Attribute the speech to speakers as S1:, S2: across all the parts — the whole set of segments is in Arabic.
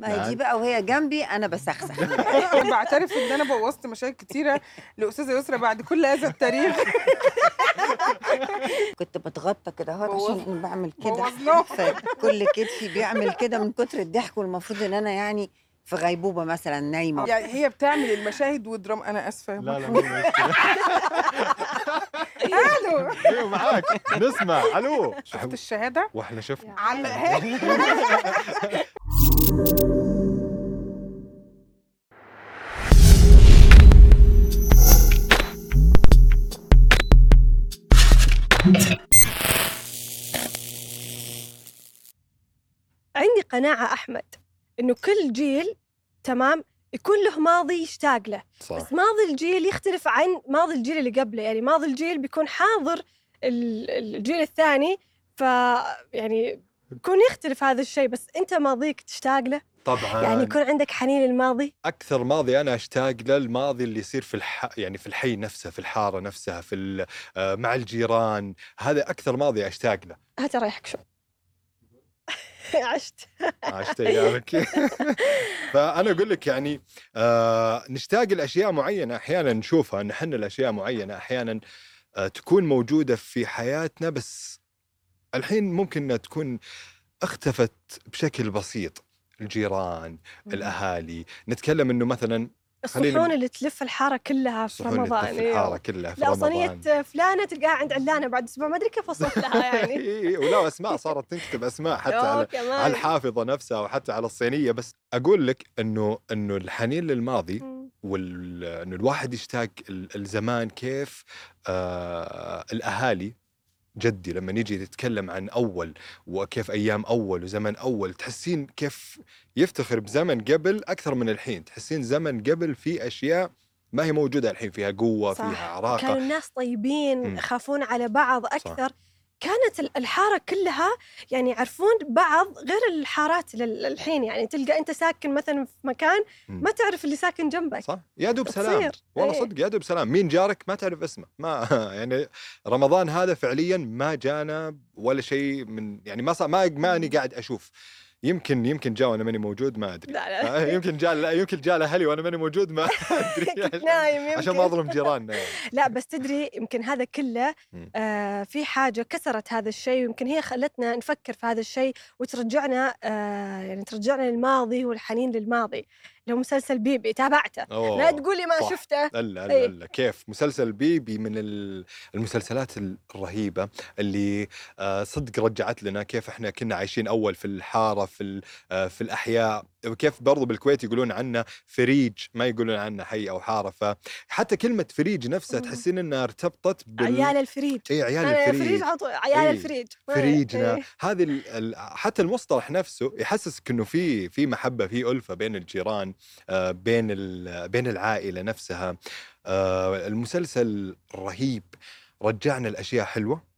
S1: ما هي دي بقى وهي جنبي أنا بسخسخ.
S2: بعترف إن أنا بوظت مشاهد كتيرة لأستاذة يسرا بعد كل هذا التاريخ.
S1: كنت بتغطى كده اهو عشان بعمل كده. فكل كتفي بيعمل كده من كتر الضحك والمفروض إن أنا يعني في غيبوبة مثلا نايمة.
S2: يعني هي بتعمل المشاهد والدراما. أنا آسفة.
S3: لا لا
S2: ألو.
S3: أيوه معاك. نسمع. ألو.
S2: شفت الشهادة؟
S3: وإحنا شفنا.
S2: علقها
S4: عندي قناعة أحمد إنه كل جيل تمام يكون له ماضي يشتاق له.
S3: صح.
S4: بس ماضي الجيل يختلف عن ماضي الجيل اللي قبله. يعني ماضي الجيل بيكون حاضر ال- الجيل الثاني ف يعني يكون يختلف هذا الشيء. بس أنت ماضيك تشتاق له؟
S3: طبعا.
S4: يعني يكون عندك حنين للماضي؟
S3: أكثر ماضي أنا أشتاق له الماضي اللي يصير في الح... يعني في الحي نفسه في الحارة نفسها في ال... آه، مع الجيران. هذا أكثر ماضي أشتاق له.
S4: هات اريحك شو؟ عشت.
S3: عشت أيامك. فأنا أقول لك يعني آه نشتاق لأشياء معينة أحيانا نشوفها نحن الاشياء معينة أحيانا آه تكون موجودة في حياتنا بس الحين ممكن إنها تكون اختفت بشكل بسيط. الجيران الأهالي. نتكلم إنه مثلا
S4: الصحون اللي تلف الحارة كلها في
S3: صحون اللي
S4: رمضان
S3: تلف. الحارة كلها في
S4: لا
S3: رمضان
S4: صينية فلانة تلقاها عند علانة بعد أسبوع ما أدري كيف وصلت لها يعني
S3: ولا أسماء صارت تكتب أسماء حتى على. على الحافظة نفسها وحتى على الصينية بس أقول لك إنه إنه الحنين للماضي
S4: مم.
S3: وال إنه الواحد يشتاق ال- الزمان كيف آه الأهالي جدي لما يجي يتكلم عن أول وكيف أيام أول وزمن أول تحسين كيف يفتخر بزمن قبل أكثر من الحين تحسين زمن قبل في أشياء ما هي موجودة الحين فيها قوة
S4: صح.
S3: فيها عراقة
S4: كانوا الناس طيبين. يخافون على بعض أكثر كانت ال- الحارة كلها يعني يعرفون بعض غير الحارات لل- الحين يعني تلقى أنت ساكن مثلا في مكان. ما تعرف اللي ساكن جنبك.
S3: صح. يا دوب سلام.
S4: تصير.
S3: والله
S4: إيه.
S3: صدق يا دوب سلام. مين جارك؟ ما تعرف اسمه. ما يعني رمضان هذا فعليا ما جانا ولا شيء من يعني ما صار ما ماني قاعد أشوف. يمكن يمكن جاء وأنا ماني موجود ما أدري
S4: لا لا
S3: آه، يمكن جاء لا يمكن جاء لاهلي وأنا ماني موجود ما
S4: أدري
S3: عشان-
S4: نايم
S3: عشان ما
S4: يمكن.
S3: أظلم جيراننا يعني.
S4: لا بس تدري يمكن هذا كله. آه في حاجة كسرت هذا الشيء ويمكن هي خلتنا نفكر في هذا الشيء وترجعنا آه يعني ترجعنا للماضي والحنين للماضي هو مسلسل بيبي تابعته
S3: أوه،
S4: لا تقولي ما
S3: صح.
S4: شفته
S3: لا لا
S4: إيه.
S3: لا كيف مسلسل بيبي من ال- المسلسلات الرهيبة اللي آه، صدق رجعت لنا كيف إحنا كنا عايشين أول في الحارة في آه، في الأحياء وكيف برضو بالكويت يقولون عنه فريج ما يقولون عنه حي أو حارة فحتى كلمة فريج نفسها. تحسين إنها ارتبطت بال
S4: عيال الفريج
S3: اي عيال الفريج
S4: فريج على طول عيال
S3: إيه.
S4: الفريج
S3: فريجنا
S4: إيه.
S3: هذه ال- حتى المصطلح نفسه يحسسك إنه في في محبة في ألفة بين الجيران آه، بين ال- بين العائلة نفسها. آه، المسلسل رهيب. رجعنا الاشياء حلوة.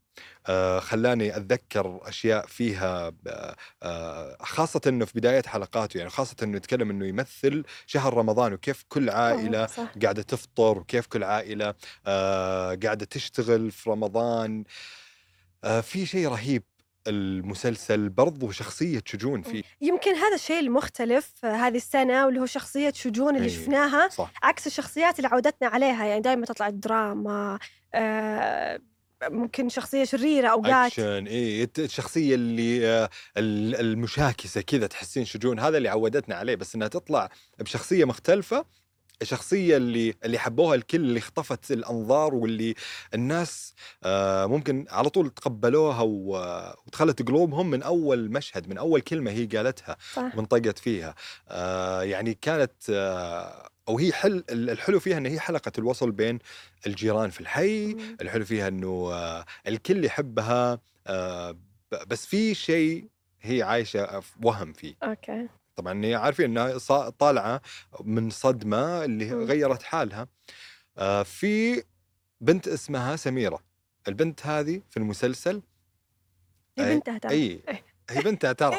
S3: آه، خلاني أتذكر أشياء فيها آه، آه، خاصة إنه في بداية حلقاته يعني خاصة إنه يتكلم إنه يمثل شهر رمضان وكيف كل
S4: عائلة صح.
S3: قاعدة تفطر وكيف كل عائلة قاعدة تشتغل في رمضان. في شيء رهيب. المسلسل برضو شخصية شجون فيه
S4: يمكن هذا الشيء المختلف آه، هذه السنة واللي هو شخصية شجون اللي
S3: إيه.
S4: شفناها
S3: صح.
S4: عكس الشخصيات اللي عودتنا عليها. يعني دائما تطلع الدراما آه ممكن شخصية شريرة أوقات
S3: أكشن الت- الشخصية اللي آه، ال- المشاكسة كذا تحسين شجون هذا اللي عودتنا عليه. بس إنها تطلع بشخصية مختلفة الشخصية اللي اللي حبوها الكل اللي اخطفت الأنظار واللي الناس آه، ممكن على طول تقبلوها ودخلت قلوبهم من أول مشهد من أول كلمة هي قالتها
S4: صح.
S3: وانطقت فيها. آه يعني كانت آه أو هي حل الحلو فيها إن هي حلقة الوصل بين الجيران في الحي
S4: مم.
S3: الحلو فيها إنه الكل يحبها بس في شيء هي عايشة وهم فيه.
S4: أوكي.
S3: طبعا هي عارفين إنها طالعة من صدمة اللي
S4: مم.
S3: غيرت حالها آه في بنت اسمها سميرة البنت هذه في المسلسل
S4: هي بنتها ترى أي.
S3: هي بنتها ترى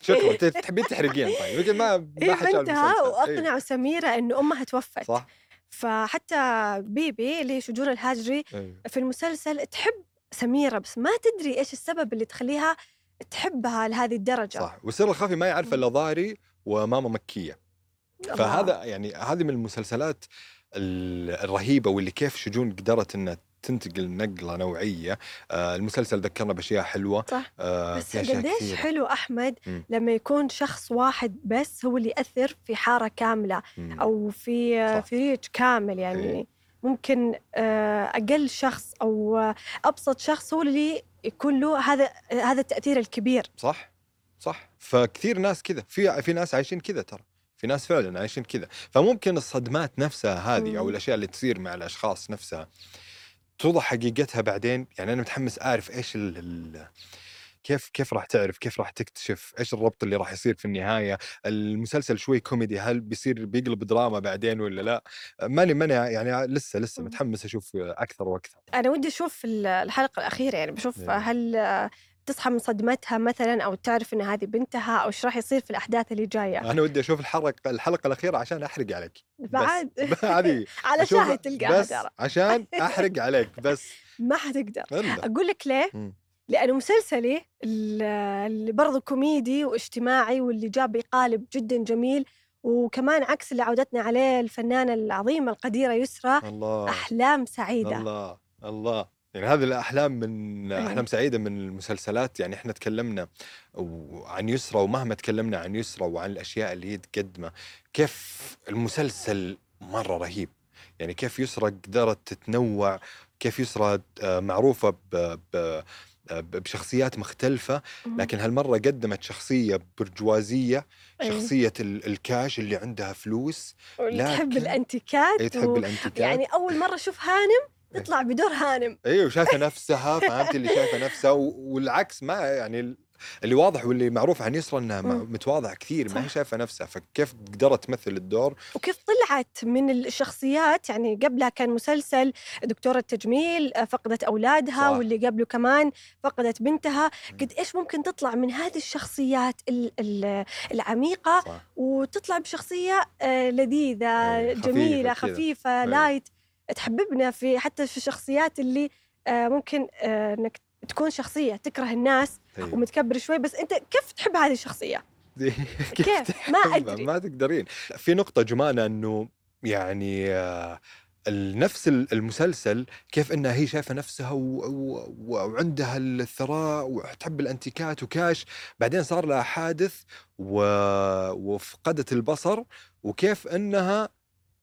S3: شكرا تحبين تحرقين طيب يمكن ما ما
S4: هي
S3: حد
S4: بنتها
S3: المسلسل.
S4: وأقنعوا سميرة إنه أمها توفت
S3: صح
S4: فحتى بيبي اللي هي شجون الهاجري. في المسلسل تحب سميرة بس ما تدري إيش السبب اللي تخليها تحبها لهذه الدرجة
S3: صح والسر الخفي ما يعرف إلا ظاهري وماما مكية فهذا يعني هذه من المسلسلات ال- الرهيبة واللي كيف شجون قدرت إنها تنتقل نقلة نوعية آه المسلسل ذكرنا بأشياء حلوة
S4: صح
S3: آه
S4: بس
S3: في
S4: قديش. حلو
S3: أحمد.
S4: لما يكون شخص واحد بس هو اللي يأثر في حارة
S3: كاملة.
S4: أو في
S3: صح.
S4: في ريج كامل يعني
S3: إيه.
S4: ممكن آه، أقل شخص أو آه، أبسط شخص هو اللي يكون له هذا هذا التأثير الكبير.
S3: صح صح. فكثير ناس كذا. في في ناس عايشين كذا ترى. في ناس فعلا عايشين كذا. فممكن الصدمات نفسها هذه
S4: أو.
S3: الأشياء اللي تصير مع الأشخاص نفسها توضح حقيقتها بعدين؟ يعني أنا متحمس أعرف إيش ال كيف كيف راح تعرف كيف راح تكتشف إيش الربط اللي راح يصير في النهاية؟ المسلسل شوي كوميدي هل بيصير بيقلب دراما بعدين ولا لا؟ ماني ماني يعني لسه لسه. متحمس أشوف أكثر وأكثر.
S4: أنا ودي أشوف ال- الحلقة الأخيرة يعني بشوف
S3: إيه.
S4: هل تصحى من صدمتها مثلا أو تعرف إن هذه بنتها أو إيش راح يصير في الأحداث اللي جاية.
S3: أنا ودي أشوف الحلقة الحلقة الأخيرة عشان أحرق عليك.
S4: بعد
S3: هذه
S4: على شاهد تلقاها
S3: بس عشان أحرق عليك بس.
S4: ما حتقدر. أقول لك ليه؟
S3: مم.
S4: لأنه مسلسلي ال- اللي برضه كوميدي واجتماعي واللي جاب قالب جدا جميل. وكمان عكس اللي عودتنا عليه الفنانة العظيمة القديرة يسرى
S3: الله.
S4: أحلام سعيدة.
S3: الله الله. يعني هذه الأحلام من
S4: إيه.
S3: أحلام سعيدة من المسلسلات. يعني إحنا تكلمنا عن يسرى ومهما تكلمنا عن يسرى وعن الأشياء اللي هي تقدمها كيف المسلسل مرة رهيب. يعني كيف يسرى قدرت تتنوع كيف يسرى آه، معروفة ب ب بشخصيات مختلفة. لكن هالمرة قدمت شخصية برجوازية
S4: إيه.
S3: شخصية ال- الكاش اللي عندها فلوس
S4: تحب الأنتيكات
S3: إيه تحب
S4: و-
S3: الأنتيكات
S4: يعني أول مرة أشوف هانم تطلع بدور هانم
S3: أيوه شايفه نفسها فهمت اللي شايفة نفسها والعكس ما يعني اللي واضح واللي معروف عن يسرا
S4: إنها.
S3: متواضعة كثير ما هي
S4: صح.
S3: شايفة نفسها فكيف قدرت تمثل الدور
S4: وكيف طلعت من الشخصيات يعني قبلها كان مسلسل دكتورة تجميل آه، فقدت أولادها
S3: صح.
S4: واللي قبله كمان فقدت بنتها قد إيش ممكن تطلع من هذه الشخصيات ال- ال- العميقة
S3: صح
S4: وتطلع بشخصية آه، لذيذة
S3: إيه، خفيفة.
S4: خفيفة
S3: إيه.
S4: لايت تحببنا في حتى في الشخصيات اللي آه، ممكن إنك تكون شخصية تكره الناس
S3: أيوة.
S4: ومتكبر شوي بس أنت كيف تحب هذه الشخصية؟ كيف؟ ما؟ أدري.
S3: ما تقدرين في نقطة جمانه إنه يعني آه، نفس ال- المسلسل كيف إنها هي شايفة نفسها. وعندها الثراء وتحب الأنتيكات وكاش بعدين صار لها حادث و... وفقدت البصر وكيف إنها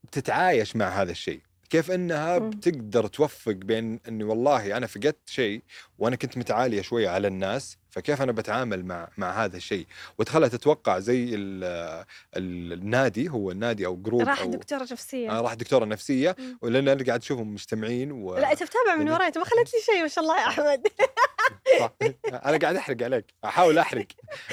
S3: بتتعايش مع هذا الشيء كيف
S4: إنها.
S3: بتقدر توفق بين إني والله أنا فقدت شيء وأنا كنت متعالية شوية على الناس فكيف أنا بتعامل مع مع هذا الشيء؟ وتخلها تتوقع زي ال ال النادي هو النادي أو جروب
S4: راح
S3: أو
S4: دكتورة نفسية
S3: آه راح دكتوره نفسيه. ولأن أنا قاعد أشوفهم مجتمعين و...
S4: لا أنت متابع من وراي. أنت ما خليت لي شيء ما شاء الله يا أحمد.
S3: صح. أنا قاعد أحرق عليك. أحاول أحرق.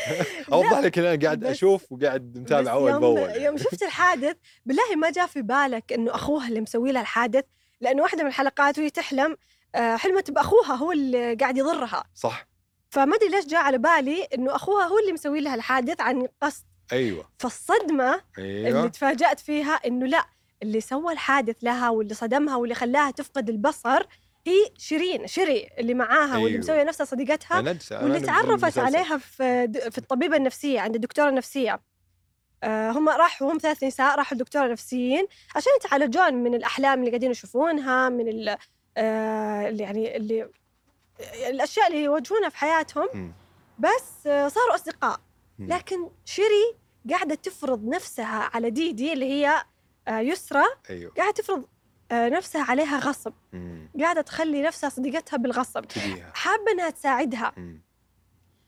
S3: أوضح لك إن أنا قاعد أشوف وقاعد متابع اول باول.
S4: يوم شفت الحادث بالله ما جاء في بالك إنه اخوها اللي مسوي لها الحادث لأنه واحدة من الحلقات وهي تحلم آه، حلمت بأخوها هو اللي قاعد يضرها.
S3: صح.
S4: فما أدري ليش جاء على بالي إنه أخوها هو اللي مسوي لها الحادث عن قصد.
S3: أيوه.
S4: فالصدمة اللي
S3: أيوه.
S4: تفاجأت فيها إنه لا اللي سوى الحادث لها واللي صدمها واللي خلاها تفقد البصر هي شيرين شيري اللي معاها واللي
S3: أيوة.
S4: مسوية نفسها صديقتها
S3: أنا
S4: واللي تعرفت. عليها في في الطبيبة النفسية عند الدكتورة النفسية آه، هم راحوا هم ثلاث نساء راحوا لدكتوره نفسيين عشان يتعالجون من الأحلام اللي قاعدين يشوفونها من ال آه، اللي يعني اللي الأشياء اللي يواجهونها في حياتهم. بس آه، صاروا
S3: أصدقاء.
S4: لكن شيري قاعدة تفرض نفسها على ديدي اللي هي يسرى
S3: أيوه
S4: قاعدة تفرض نفسها عليها غصب
S3: مم.
S4: قاعدة تخلي نفسها صديقتها بالغصب
S3: تبيها
S4: حابة إنها تساعدها
S3: مم.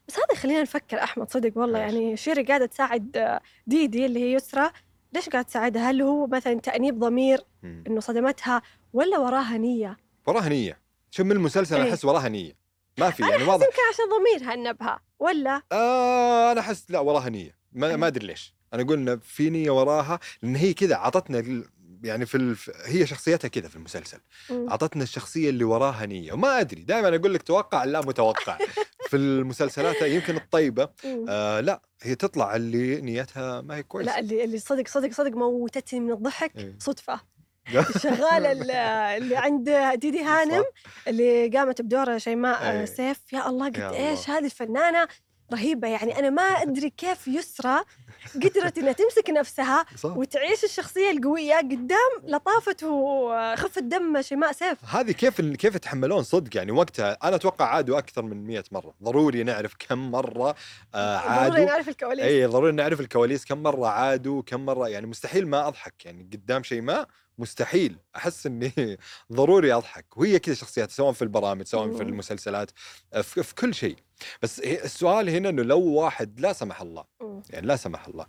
S4: بس هذا يخلينا نفكر أحمد صدق والله
S3: إيش؟
S4: يعني شيري قاعدة تساعد آه، ديدي اللي هي يسرى ليش قاعدة تساعدها؟ هل هو مثلا تأنيب ضمير
S3: مم.
S4: إنه صدمتها ولا وراها نية؟
S3: وراها نية شوف من المسلسل
S4: إيه.
S3: أحس وراها نية ما في يعني واضح
S4: يمكن عشان ضميرها أنبها ولا
S3: آه أنا أحس لا وراها نية ما. ما أدري ليش أنا إن في نية وراها لأن هي كذا عطتنا ال- يعني في الف... هي شخصيتها كذا في المسلسل. أعطتنا الشخصية اللي وراها نية وما أدري دائما أقول لك توقع لا متوقع في المسلسلات يمكن
S4: الطيبة.
S3: آه لا هي تطلع اللي نيتها ما هي كويسة
S4: لا اللي اللي صدق صدق صدق موتتني من الضحك
S3: إيه.
S4: صدفة الشغالة اللي عند ديدي هانم اللي قامت بدور شيماء
S3: إيه.
S4: سيف يا الله قد
S3: إيش.
S4: هذه الفنانة رهيبة يعني أنا ما أدري كيف يسرى قدرت إنها تمسك نفسها
S3: صح.
S4: وتعيش الشخصية القوية قدام لطافة وخفه دم شيماء سيف.
S3: هذه كيف كيف يتحملون صدق يعني وقتها؟ أنا أتوقع عادوا أكثر من 100 مرة. ضروري نعرف كم مرة آه
S4: ضروري
S3: عادوا.
S4: نعرف الكواليس.
S3: اي ضروري نعرف الكواليس كم مرة عادوا كم مرة يعني مستحيل ما أضحك يعني قدام شيء ما. مستحيل أحس إني ضروري أضحك وهي كذا شخصيات سواء في البرامج سواء في. المسلسلات في, في كل شيء بس السؤال هنا إنه لو واحد لا سمح الله. يعني لا سمح الله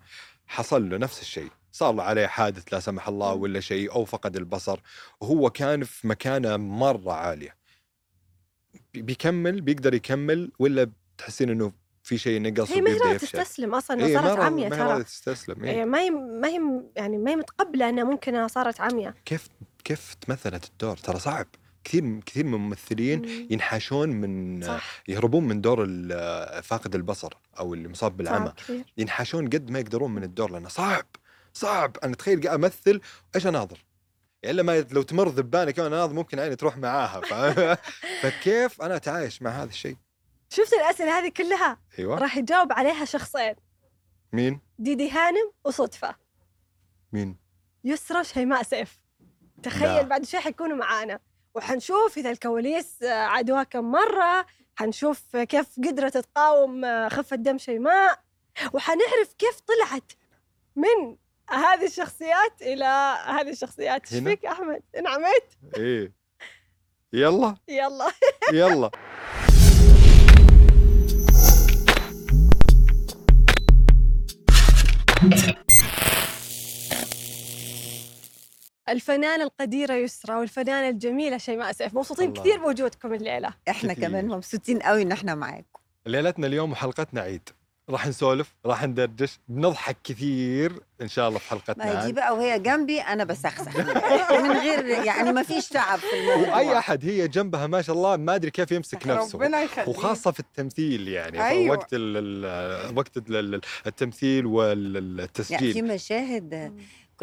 S3: حصل له نفس الشيء صار له عليه حادث لا سمح الله. ولا شيء أو فقد البصر وهو كان في مكانة مرة عالية بي- بيكمل بيقدر يكمل ولا بتحسين إنه في شيء نقص
S4: هي ما هي
S3: يفشل.
S4: تستسلم أصلا
S3: إيه، ما
S4: صارت
S3: را-
S4: عمية
S3: ما هي راضية
S4: ترى
S3: تستسلم
S4: إيه،. ما هي ما هي يعني ما هي متقبلة إنها ممكن إنها صارت عمية
S3: كيف كيف تمثلت الدور؟ ترى صعب. كثير كثير من الممثلين
S4: مم.
S3: ينحاشون من
S4: صح.
S3: يهربون من دور فاقد البصر أو اللي مصاب بالعمى. ينحاشون قد ما يقدرون من الدور لأنه صعب صعب. أنا تخيل قاعد أمثل إيش أناظر؟ يعني لما لو تمر ذبانة كمان أناظر ممكن عيني تروح معاها فاهم؟ فكيف أنا أتعايش مع هذا الشيء؟
S4: شفت الأسئلة هذه كلها؟
S3: أيوه.
S4: راح يجاوب عليها شخصين.
S3: مين؟
S4: ديدي هانم وصدفة.
S3: مين؟
S4: يسرى شيماء سيف.
S3: لا.
S4: تخيل بعد شوي حيكونوا معانا. وحنشوف إذا الكواليس آه، عادوها كم مرة. حنشوف كيف قدرت تقاوم آه، خفة دم شيماء وحنعرف كيف طلعت من هذه الشخصيات إلى هذه الشخصيات.
S3: إيش؟
S4: فيك يا أحمد؟ انعميت
S3: إيه. يلا.
S4: يلا.
S3: يلا.
S4: الفنانة القديرة يسرى والفنانة الجميلة شيماء سيف. مبسوطين
S3: الله.
S4: كثير بوجودكم الليلة.
S1: إحنا
S3: كتير.
S1: كمان مبسوطين قوي إن إحنا معاكم.
S3: ليلتنا اليوم وحلقتنا عيد. راح نسولف راح ندردش بنضحك كثير إن شاء الله في حلقتنا
S1: ما هي. بقى وهي جنبي أنا بسخسخ من غير يعني ما فيش تعب في الموضوع.
S3: واي أحد هي جنبها ما شاء الله ما أدري كيف يمسك نفسه.
S2: ربنا يخليك.
S3: وخاصة في التمثيل يعني.
S2: أيوة.
S3: وقت ال ال وقت ال- ال- التمثيل
S1: يعني
S3: والتسجيل
S1: في مشاهد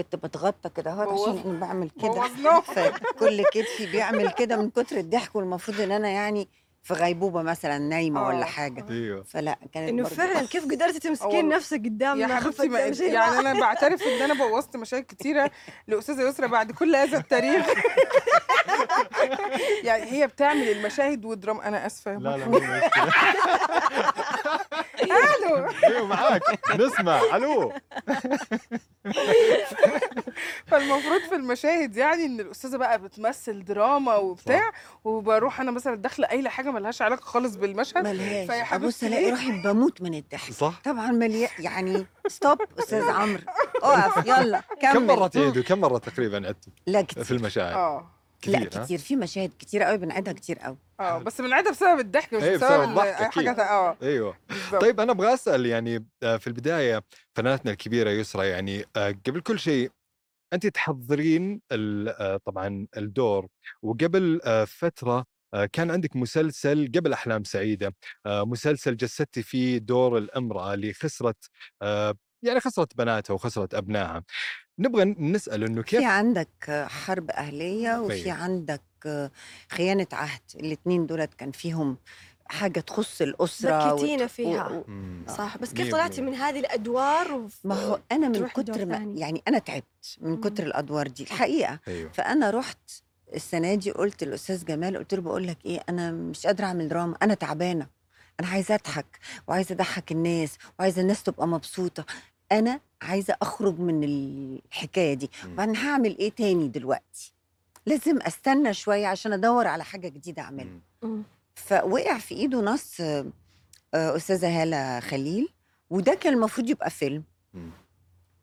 S1: كنت بتغطى كده اهوت
S2: بوظ-
S1: عشان أنا بعمل كده. فكل كتفي بيعمل كده من كتر الضحك والمفروض إن أنا يعني في غيبوبة مثلا نايمة
S2: آه.
S1: ولا حاجة
S3: أيوه
S1: فلا كانت إنه
S4: فعلا كيف قدرتي تمسكين. نفسك قدام
S2: يا حبيبتي ما يعني أنا بعترف إن أنا بوظت مشاهد كتيرة لأستاذة يسرا بعد كل هذا التاريخ يعني هي بتعمل المشاهد والدراما أنا آسفة
S3: لا لا.
S2: ألو
S3: أيوه معاك. نسمع. ألو.
S2: فالمفروض في المشاهد يعني إن الأستاذة بقى بتمثل دراما وبتاع وبروح أنا مثلا داخلة قايله حاجة ملهاش علاقة خالص بالمشهد
S1: ملهاش. ابص
S2: ألاقي؟
S1: روحي بموت من الضحك.
S3: صح.
S1: طبعا مليان يعني ستوب أستاذ عمرو. أقف يلا كمل.
S3: كم مرة تعيدوا؟ كم مرة تقريبا عدتوا
S1: لا
S3: في
S1: كتير
S3: المشاهد؟
S2: آه.
S3: كثير
S1: لا
S3: ها؟
S1: كتير في مشاهد كتير قوي بنعيدها كتير قوي
S2: آه بس بنعيدها بسبب الضحك مش
S3: إيه،
S2: بسبب
S3: بسبب
S2: أي. حاجة آه
S3: أيوه
S2: بالظبط.
S3: طيب أنا أبغى أسأل يعني آه، في البداية فنانتنا الكبيرة يسرى يعني آه، قبل كل شيء انت تحضرين ال- آه، طبعا الدور وقبل فترة كان عندك مسلسل قبل أحلام سعيدة مسلسل جسدتي فيه دور الأمرأة اللي خسرت يعني خسرت بناتها وخسرت أبنائها نبغى نسأل إنه كيف
S1: في عندك حرب أهلية وفي
S3: أيوة.
S1: عندك خيانة عهد الاتنين دولت كان فيهم حاجة تخص الأسرة
S4: بكيتينا
S1: وت-
S4: فيها.
S1: و-.
S4: صح بس كيف طلعتي. من هذه الأدوار وف...
S1: ما هو أنا من كتر ما. يعني أنا تعبت من
S4: مم.
S1: كتر الأدوار دي الحقيقة
S3: أيوه
S1: فأنا رحت السنة دي قلت للأستاذ جمال قلت له بقول لك إيه أنا مش قادرة أعمل دراما أنا تعبانة أنا عايزة أضحك وعايزة أضحك الناس وعايزة الناس تبقى مبسوطة أنا عايزة أخرج من الحكاية دي. وبعدين هعمل إيه تاني دلوقتي لازم أستنى شوية عشان أدور على حاجة
S3: جديدة
S4: أعملها.
S1: فوقع في إيده نص آه، أستاذة هالة خليل وده كان المفروض يبقى فيلم.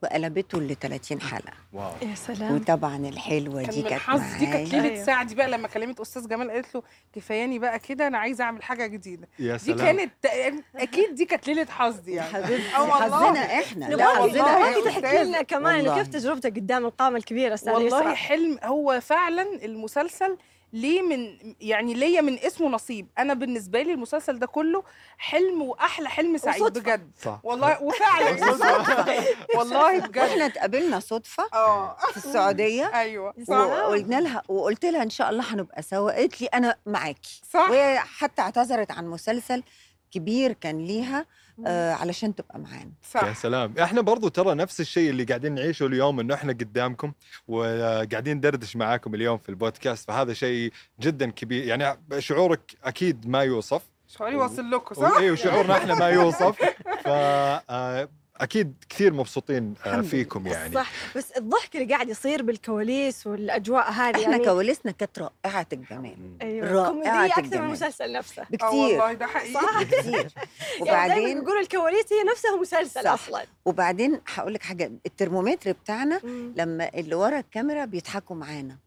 S1: وقلبته ل 30 حلقة.
S3: واو.
S4: يا سلام.
S1: وطبعا
S2: الحلوة
S1: دي كانت
S2: حظ دي كانت ليله. سعدي بقى لما كلمت أستاذ جمال قالت له كفاياني بقى كده أنا عايزة أعمل حاجة جديدة.
S3: يا
S2: دي
S3: سلام.
S2: كانت أكيد دي كانت ليلة حظ
S1: يا
S2: يعني
S1: حبيبتي. حظنا إحنا. لا حظنا إحنا.
S4: تحكي لنا كمان. كيف تجربتك قدام القامة الكبيرة أستاذ
S2: والله حلم هو فعلا المسلسل ليه من يعني ليا من اسمه نصيب. أنا بالنسبة لي المسلسل ده كله حلم وأحلى حلم سعيد
S4: وصدفة.
S2: بجد.
S3: صح.
S2: والله وفعلا. والله بجد.
S1: وإحنا اتقابلنا صدفة
S2: آه.
S1: في
S2: السعودية أيوه.
S1: وقلنا لها وقلت لها إن شاء الله هنبقى سوا. قالت لي أنا معاكي.
S2: صح.
S1: وهي حتى اعتذرت عن مسلسل كبير كان ليها آه علشان تبقى معانا.
S3: يا
S2: صح
S3: سلام. إحنا برضو ترى نفس الشيء اللي قاعدين نعيشه اليوم إنه إحنا قدامكم وقاعدين ندردش معاكم اليوم في البودكاست. فهذا شيء جدا كبير. يعني شعورك أكيد ما يوصف.
S2: شعوري واصل لكم صح؟
S3: أيوه شعورنا إحنا ما يوصف. ف آه، أكيد كثير مبسوطين آه، فيكم يعني.
S4: صح. بس الضحك اللي قاعد يصير بالكواليس والأجواء هذه
S1: إحنا
S4: يعني
S1: كواليسنا كانت رائعه الجمال. أيوه
S4: كوميدية أكثر من. المسلسل نفسه.
S1: بكتير
S2: والله ده حقيقي.
S4: صح
S1: بكتير
S4: يعني
S1: وبعدين
S4: بيقولوا الكواليس هي نفسها مسلسل
S1: صح.
S4: أصلا.
S1: وبعدين هقول لك حاجة الترمومتر بتاعنا
S4: مم.
S1: لما اللي ورا الكاميرا بيضحكوا معانا.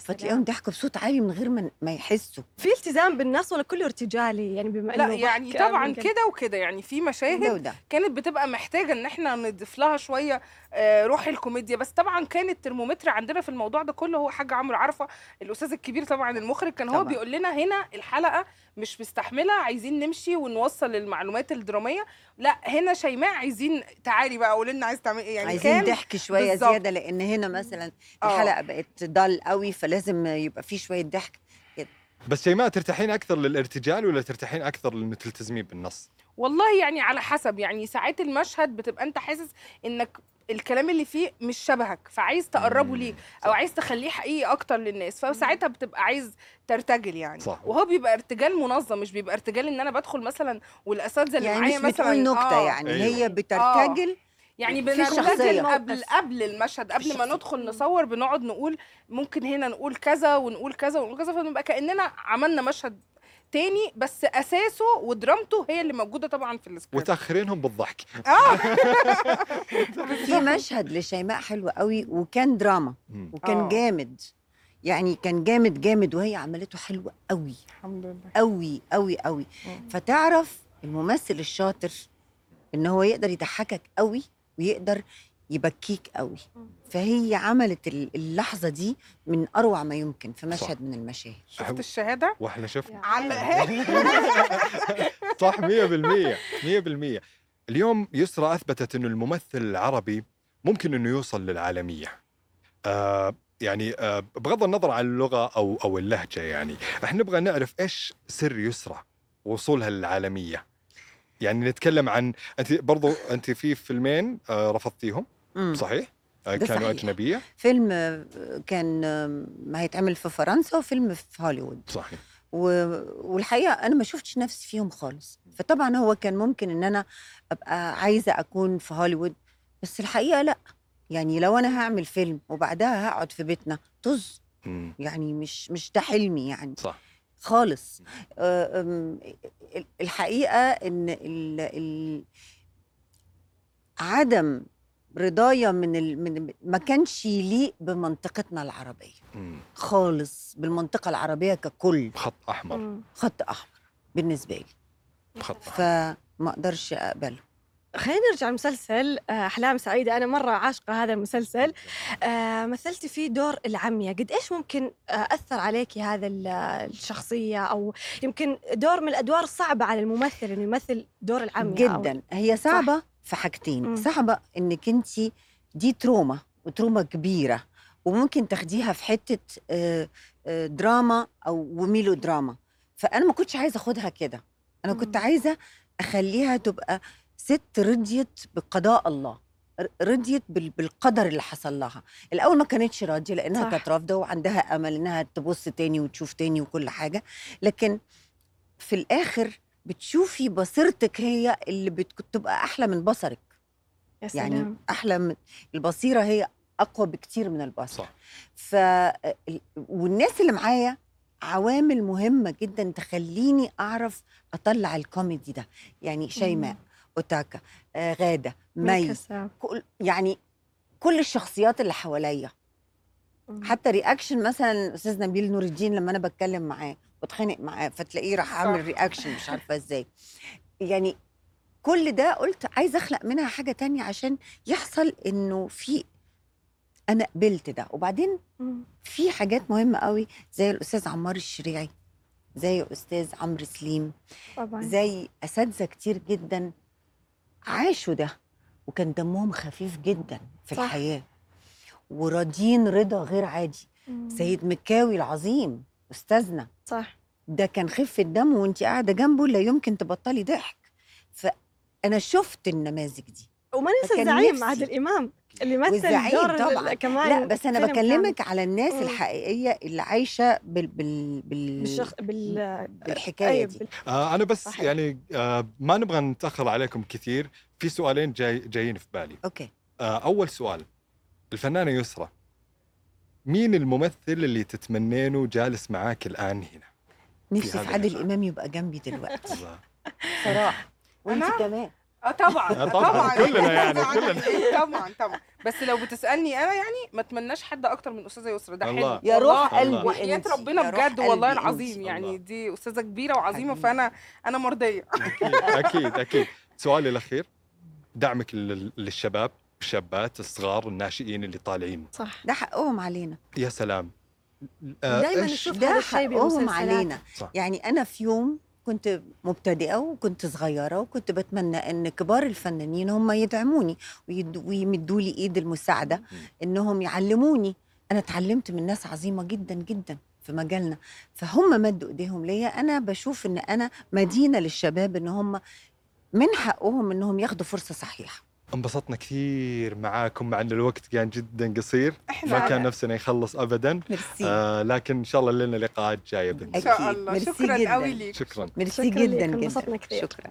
S1: فتلاقيهم ضحكوا بصوت عالي من غير ما ما يحسوا.
S4: في التزام بالنص ولا كله ارتجالي؟ يعني بما
S2: لا
S4: إنه
S2: يعني طبعا؟ كده وكده. يعني في
S1: ده
S2: مشاهد
S1: وده.
S2: كانت بتبقى محتاجة إن إحنا نضيف لها شوية آه، روح الكوميديا. بس طبعا كان الترمومتر عندنا في الموضوع ده كله هو حاج عمرو عرفة الأستاذ الكبير طبعا المخرج كان هو
S1: طبعاً.
S2: بيقول لنا هنا الحلقة مش مستحملة عايزين نمشي ونوصل المعلومات الدرامية لا هنا شيماء عايزين تعالي بقى قولي لنا عايز تعملي إيه يعني
S1: عايزين
S2: كان
S1: ضحك شوية
S2: بالظبط.
S1: زيادة لأن هنا مثلا
S2: آه.
S1: الحلقة بقت ضل قوي فلازم يبقى في شوية ضحك
S3: بس شيماء ترتاحين أكثر للارتجال ولا ترتاحين أكثر لأنه تلتزمين بالنص؟
S2: والله يعني على حسب يعني ساعات المشهد بتبقى أنت حاسس إنك الكلام اللي فيه مش شبهك فعايز تقربه. ليك أو عايز تخليه حقيقي أكتر للناس فساعتها بتبقى عايز ترتجل يعني
S3: صح.
S2: وهو بيبقى ارتجال منظم مش بيبقى ارتجال إن أنا بدخل مثلا والأساتذة اللي
S1: يعني
S2: معايا
S1: مش
S2: مثلا
S1: بتقول نكتة
S2: آه
S1: يعني
S3: أيوة.
S1: هي بترتجل
S2: يعني
S1: في
S2: بنرتجل. قبل قبل المشهد قبل ما. ندخل نصور بنقعد نقول ممكن هنا نقول كذا ونقول كذا ونقول كذا فنبقى كأننا عملنا مشهد تاني بس أساسه ودرامته هي اللي موجودة طبعا في السكريبت.
S3: وتأخرينهم بالضحك.
S1: في مشهد لشيماء حلو قوي وكان دراما. وكان
S2: آه.
S1: جامد. يعني كان جامد جامد وهي عملته حلو قوي.
S2: الحمد لله.
S1: قوي قوي قوي. فتعرف الممثل الشاطر إن هو يقدر يضحكك قوي ويقدر يبكيك قوي. فهي عملت ال- اللحظة دي من أروع ما يمكن في مشهد
S3: صح.
S1: من المشاهد.
S2: شفت الشهادة؟
S3: وإحنا شفنا.
S2: علقها
S3: صح 100% 100% اليوم يسرى أثبتت إنه الممثل العربي ممكن إنه يوصل للعالمية. آه يعني آه بغض النظر عن اللغة أو أو اللهجة يعني إحنا نبغى نعرف إيش سر يسرى وصولها للعالمية. يعني نتكلم عن أنت برضو أنت في فيلمين آه رفضتيهم؟
S1: مم.
S3: صحيح؟ آه
S1: ده
S3: كانوا
S1: صحيح.
S3: أجنبية؟
S1: فيلم آه، كان آه، ما هيتعمل في فرنسا وفيلم في هوليوود.
S3: صحيح.
S1: و... والحقيقة أنا ما شفتش نفسي فيهم خالص. فطبعا هو كان ممكن إن أنا أبقى عايزة أكون في هوليوود بس الحقيقة لأ. يعني لو أنا هعمل فيلم وبعدها هقعد في بيتنا طز.
S3: مم.
S1: يعني مش مش ده حلمي يعني.
S3: صح.
S1: خالص. أم، الحقيقة إن ال ال عدم رضايا من ال من ما كانش يليق بمنطقتنا العربية.
S3: مم.
S1: خالص بالمنطقة العربية ككل.
S3: خط أحمر.
S4: مم.
S1: خط أحمر بالنسبة لي.
S3: خط أحمر.
S1: فما أقدرش أقبله.
S4: خلينا نرجع لمسلسل آه، أحلام سعيدة أنا مرة عاشقة هذا المسلسل. آه، مثلتي فيه دور العمية. قد إيش ممكن آه، أثر عليكي هذا ال- الشخصية؟ أو يمكن دور من الأدوار الصعبه على الممثل إنه يمثل دور العمية. أو-
S1: جدا. هي صعبة في حاجتين. صعبة إنك أنت دي تروما وتروما كبيرة وممكن تاخديها في حتة آه، آه، دراما أو وميلو دراما فأنا ما كنتش عايزة أخدها كده أنا كنت. عايزة أخليها تبقى ست رضيت بقضاء الله رضيت بال- بالقدر اللي حصل لها الأول ما كانتش راضية لأنها
S4: صح.
S1: كانت رافضة وعندها أمل إنها تبص تاني وتشوف تاني وكل حاجة لكن في الآخر بتشوفي بصيرتك هي اللي بتبقى أحلى من بصرك.
S4: يا
S1: يعني
S4: سلام.
S1: أحلى من البصيرة هي أقوى بكتير من البصر.
S3: صح.
S1: ف ال- والناس اللي معايا عوامل مهمة جدا تخليني أعرف أطلع الكوميدي ده. يعني شيماء أوتاكا آه غادة مي. كل يعني كل الشخصيات اللي حواليا. حتى reaction مثلا أستاذ نبيل نور الدين لما أنا بتكلم معاه. بتخانق معاه فتلاقيه راح عامل. reaction مش عارفة إزاي يعني كل ده قلت عايزه أخلق منها حاجة تانية عشان يحصل إنه في أنا قبلت ده وبعدين. في حاجات مهمة قوي زي الأستاذ عمار الشريعي زي أستاذ عمرو سليم
S4: طبعا
S1: زي أساتذة كتير جدا عاشوا ده وكان دمهم خفيف جدا في
S4: صح.
S1: الحياة وراضيين رضا غير عادي
S4: مم.
S1: سيد مكاوي العظيم أستاذنا.
S4: صح.
S1: ده كان خفه دم وانت قاعدة جنبه لا يمكن تبطلي ضحك. فأنا أنا شفت النماذج دي.
S4: وما ننسى الزعيم عادل امام اللي مثل دور
S1: طبعاً.
S4: كمان
S1: لا بس
S4: أنا
S1: بكلمك على الناس
S4: مم.
S1: الحقيقية اللي عايشة بال بال بال
S4: بالشخ... بال
S1: بالحكاية
S4: أيوة،
S1: دي.
S4: بال-
S3: آه أنا بس
S4: صحيح.
S3: يعني آه ما نبغى نتأخر عليكم كثير. في سؤالين جاي جايين في بالي.
S1: أوكي.
S3: آه أول سؤال. الفنانة يسرى مين الممثل اللي تتمنينه جالس معاك الآن هنا
S1: نفسي
S3: هذا
S1: في عادل. امام يبقى جنبي دلوقتي
S3: الله.
S1: صراحة وأنت
S2: أنا؟
S1: كمان
S2: آه طبعا
S3: آه طبعاً، كلنا يعني، كلنا.
S2: طبعا طبعا بس لو بتسألني أنا يعني ما أتمناش حد أكتر من أستاذة يسرا ده. حلو
S1: يا روح. قلبي
S2: وحياة
S1: أنت
S2: ربنا بجد والله العظيم. يعني. دي أستاذة كبيرة
S1: وعظيمة.
S2: فأنا أنا مرضية
S3: أكيد أكيد أكيد سؤالي الأخير دعمك لل- للشباب الشابات الصغار الناشئين اللي طالعين.
S4: صح.
S1: ده حقهم علينا.
S3: يا سلام. آه،
S4: دايما نشوف
S1: ده
S4: هذا الشيء
S1: حقهم علينا.
S3: صح.
S1: يعني أنا في يوم كنت مبتدئة وكنت صغيرة وكنت بتمنى إن كبار الفنانين هم يدعموني ويمدوا لي إيد المساعدة إنهم يعلموني. أنا اتعلمت من ناس عظيمة جدا جدا في مجالنا. فهم مدوا إيديهم ليا. أنا بشوف إن أنا مدينة للشباب إن هم من حقهم إنهم ياخدوا فرصة صحيحة.
S3: انبسطنا كثير معاكم مع إن الوقت كان جدا قصير. ما كان نفسنا يخلص ابدا.
S1: مرسي.
S3: آه لكن إن شاء الله لنا لقاءات جاية
S2: بإذن
S3: الله.
S2: إن
S1: شاء
S2: الله. شكرا قوي لك
S3: شكرا.
S1: ميرسي جدا
S4: انبسطنا كثير.
S1: شكرا.